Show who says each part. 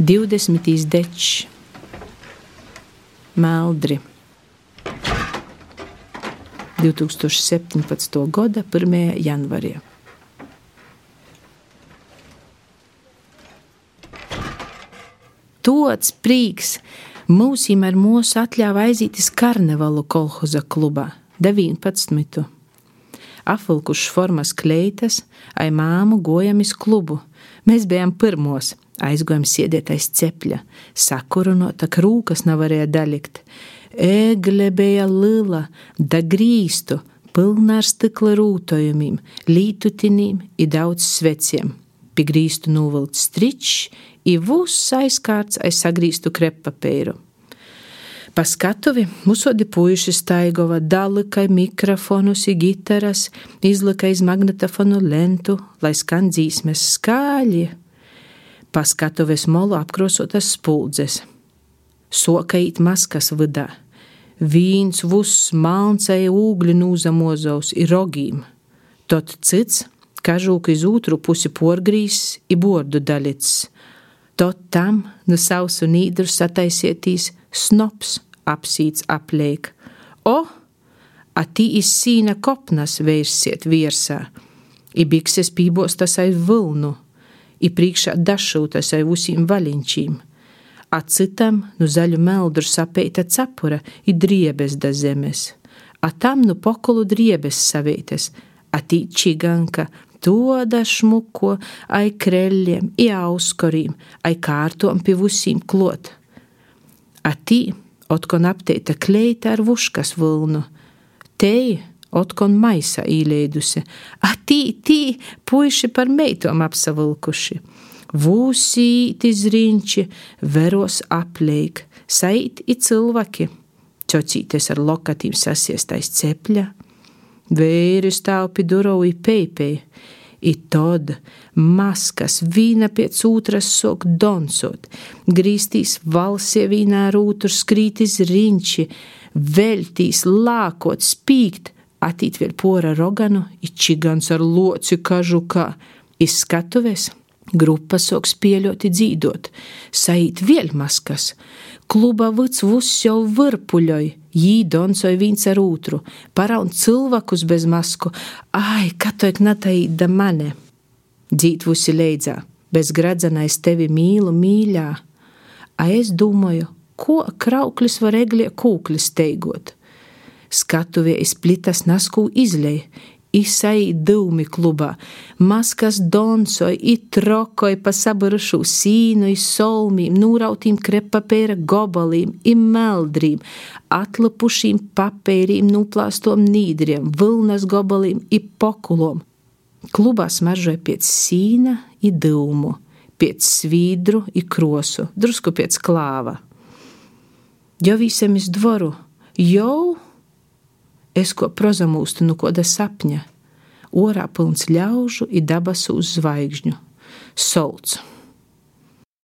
Speaker 1: 20. dečs, Meldri. 2017. gada 1. janvārī. Tots prīks mūsim ar mūsu atļāva aizītis karnevalu kolhoza klubā 19. Apvilkuši formas kleitas, ai māmu gojamis klubu. Mēs bijām pirmos, aizgājām sēdēt aiz cepļa, sakurunot, ka rūkas nevarēja dalikt. Egle bija lila, da grīstu, pilna ar stikla rūtojumiem, lītutinīm un daudz sveciem. Pie grīstu novilkt stričs, i vūs aizkārts aiz sagrīstu krepapēru. Pa skatuvi musodi puiši staigova, dalika mikrofonus, gitaras, izlika iz magnetofonu lentu, lai skan dzīsmes skaļi. Pa skatuves molu apkrosotas spuldzes. Soka īt maskas vidā. Vīns vuss malncēja ūgļu nūzamozovs ir rogīm. Tot cits, kažūka iz otru pusi porgrīs, i bordu daļits. Tot tam nu sausu nīdru sataisietīs snops apsīts apliek. O, atī izsīna kopnas vērsiet virsā, i bikses pībostas aiz vilnu, i priekšā dašūtas aiz usīm vaļinčīm. A citam nu zaļu meldru sapeita cepura i driebes da zemes, a tam nu pokolu driebes saveites, a tī čiganka toda šmuko, ai kreļiem, i auskorīm, ai kārtom pie usīm klot. A tī otkon apteita kleita ar vuškas vilnu. Te otkon maisa īlēdusi, a tī, puiši par meitom apsavilkuši. Vūsīti zriņči, veros apleik, sait i cilvēki, cocītes ar lokatīm sasiestais cepļa, vēri stāv pie durvī peipei, I tad maskas viena pēc otras sok donsot, grīstīs valsie vīnā rūtur skrītis riņči, veltīs lākot spīkt, atīt vēl pora roganu, ičigans ar loci kažukā, izskatuves. Grupa soks pieļoti dzīdot, saīt vēl maskas, kluba vids vus jau virpuļoj, jī donsoja viens ar otru, paraun cilvēkus bez masku, ai, katoik nataīda mane. Dzīt vusi leidzā, bez gradzenais tevi mīlu mīļā, a es domāju, ko krauklis var eglie kūklis teigot. Skatuvie izplitas nasku izlēja, Isai dūmi klubā, maskas donsoja, itrokoja pa sabarušu sīnu, solmīm, nūrautīm krepapēra gobalīm, imeldrīm, atlapušīm papērīm, nuplāstom nīdriem, vilnas gobalīm, ipokulom. Klubā smaržoja pēc sīna, idūmu, pēc svīdru, ikrosu, drusku pēc klāva. Jau visam iz dvoru, jau es ko prozamūstu no kāda sapņa, orā pilns ļaužu, ir dabas uz zvaigžņu. Solts!